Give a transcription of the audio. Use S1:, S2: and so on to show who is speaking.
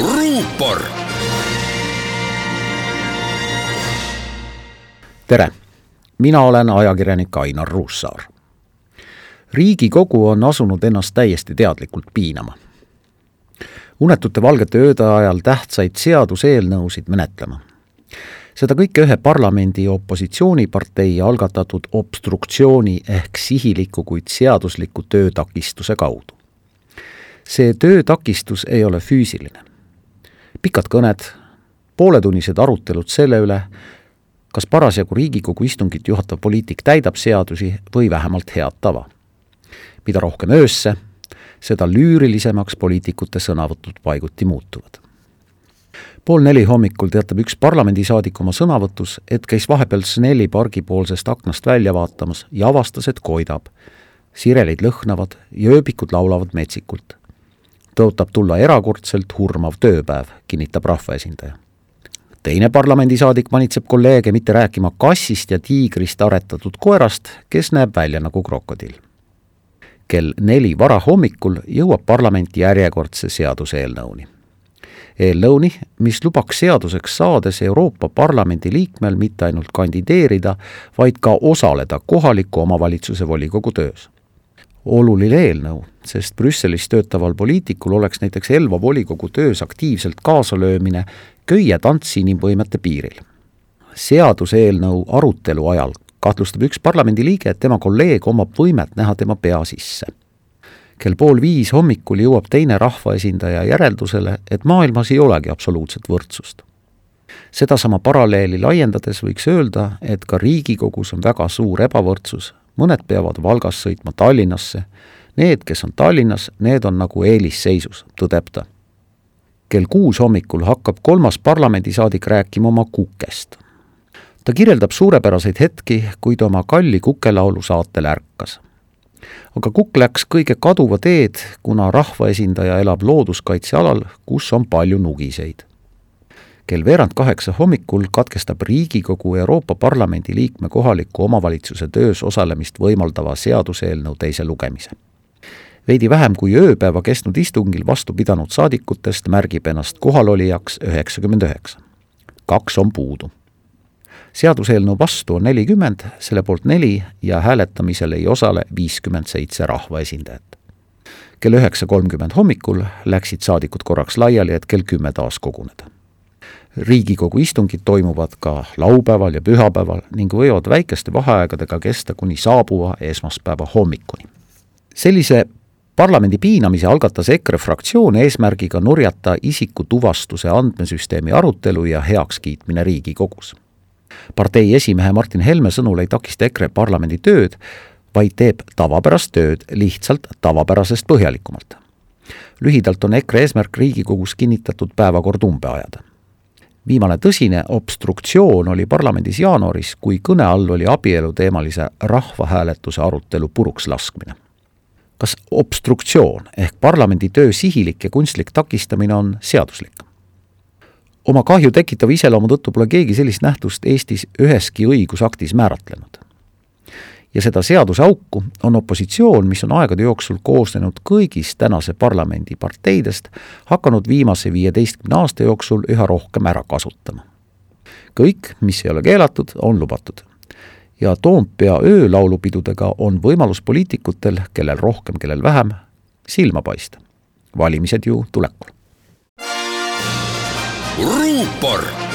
S1: ruupor.
S2: tere mina olen ajakirjanik Ainar Ruussaar. riigikogu on asunud ennast täiesti teadlikult piinama. unetute valgete ööde ajal tähtsaid seaduseelnõusid menetlema. seda kõike ühe parlamendi opositsioonipartei algatatud obstruktsiooni ehk sihiliku, kuid seadusliku töötakistuse kaudu. see töötakistus ei ole füüsiline. Pikad kõned, pooletunnised arutelud selle üle, kas parasjagu Riigikogu istungit juhatav poliitik täidab seadusi või vähemalt head tava. mida rohkem öösse, seda lüürilisemaks poliitikute sõnavõtud paiguti muutuvad. pool neli hommikul teatab üks parlamendisaadik oma sõnavõtus, et käis vahepeal Snelli pargi poolsest aknast välja vaatamas ja avastas, et koidab. sirelid lõhnavad ja ööbikud laulavad metsikult. Tõotab tulla erakordselt hurmav tööpäev, kinnitab rahvaesindaja teine parlamendisaadik manitseb kolleege mitte rääkima kassist ja tiigrist aretatud koerast, kes näeb välja nagu krokodill. kell neli varahommikul jõuab parlament järjekordse seaduseelnõuni. eelnõuni, mis lubaks seaduseks saades Euroopa Parlamendi liikmel mitte ainult kandideerida, vaid ka osaleda kohaliku omavalitsuse volikogu töös oluline eelnõu, sest Brüsselis töötaval poliitikul oleks näiteks Elva volikogu töös aktiivselt kaasalöömine köietants inimvõimete piiril. seaduseelnõu arutelu ajal kahtlustab üks parlamendiliige, et tema kolleeg omab võimet näha tema pea sisse. kell pool viis hommikul jõuab teine rahvaesindaja järeldusele, et maailmas ei olegi absoluutset võrdsust. sedasama paralleeli laiendades võiks öelda, et ka Riigikogus on väga suur ebavõrdsus, mõned peavad Valgast sõitma Tallinnasse, need, kes on Tallinnas, need on nagu eelisseisus, tõdeb ta kell kuus hommikul hakkab kolmas parlamendisaadik rääkima oma kukest. ta kirjeldab suurepäraseid hetki, kui ta oma kalli kukelaulu saatel ärkas. aga kukk läks kõige kaduva teed, kuna rahvaesindaja elab looduskaitsealal, kus on palju nugiseid. Kell veerand kaheksa hommikul katkestab Riigikogu Euroopa Parlamendi liikme kohaliku omavalitsuse töös osalemist võimaldava seaduseelnõu teise lugemise veidi vähem kui ööpäeva kestnud istungil vastu pidanud saadikutest märgib ennast kohalolijaks üheksakümmend üheksa. kaks on puudu. seaduseelnõu vastu on nelikümmend, selle poolt neli ja hääletamisel ei osale viiskümmend seitse rahvaesindajat. kell üheksa kolmkümmend hommikul läksid saadikud korraks laiali, et kell kümme taas koguneda. Riigikogu istungid toimuvad ka laupäeval ja pühapäeval ning võivad väikeste vaheaegadega kesta kuni saabuva esmaspäeva hommikuni sellise parlamendi piinamise algatas EKRE fraktsioon eesmärgiga nurjata isikutuvastuse andmesüsteemi arutelu ja heakskiitmine Riigikogus. partei esimehe Martin Helme sõnul ei takista EKRE parlamendi tööd, vaid teeb tavapärast tööd lihtsalt tavapärasest põhjalikumalt. lühidalt on EKRE eesmärk Riigikogus kinnitatud päevakord umbe ajada viimane tõsine obstruktsioon oli parlamendis jaanuaris, kui kõne all oli abieluteemalise rahvahääletuse arutelu puruks laskmine kas obstruktsioon ehk parlamendi töö sihilik ja kunstlik takistamine on seaduslik? oma kahju tekitava iseloomu tõttu pole keegi sellist nähtust Eestis üheski õigusaktis määratlenud. Ja seda seaduseauku on opositsioon, mis on aegade jooksul koosnenud kõigist tänase parlamendi parteidest, hakanud viimase viieteistkümne aasta jooksul üha rohkem ära kasutama. kõik, mis ei ole keelatud, on lubatud ja Toompea öölaulupidudega on võimalus poliitikutel, kellel rohkem, kellel vähem, silma paista. valimised ju tulekul.
S1: ruupor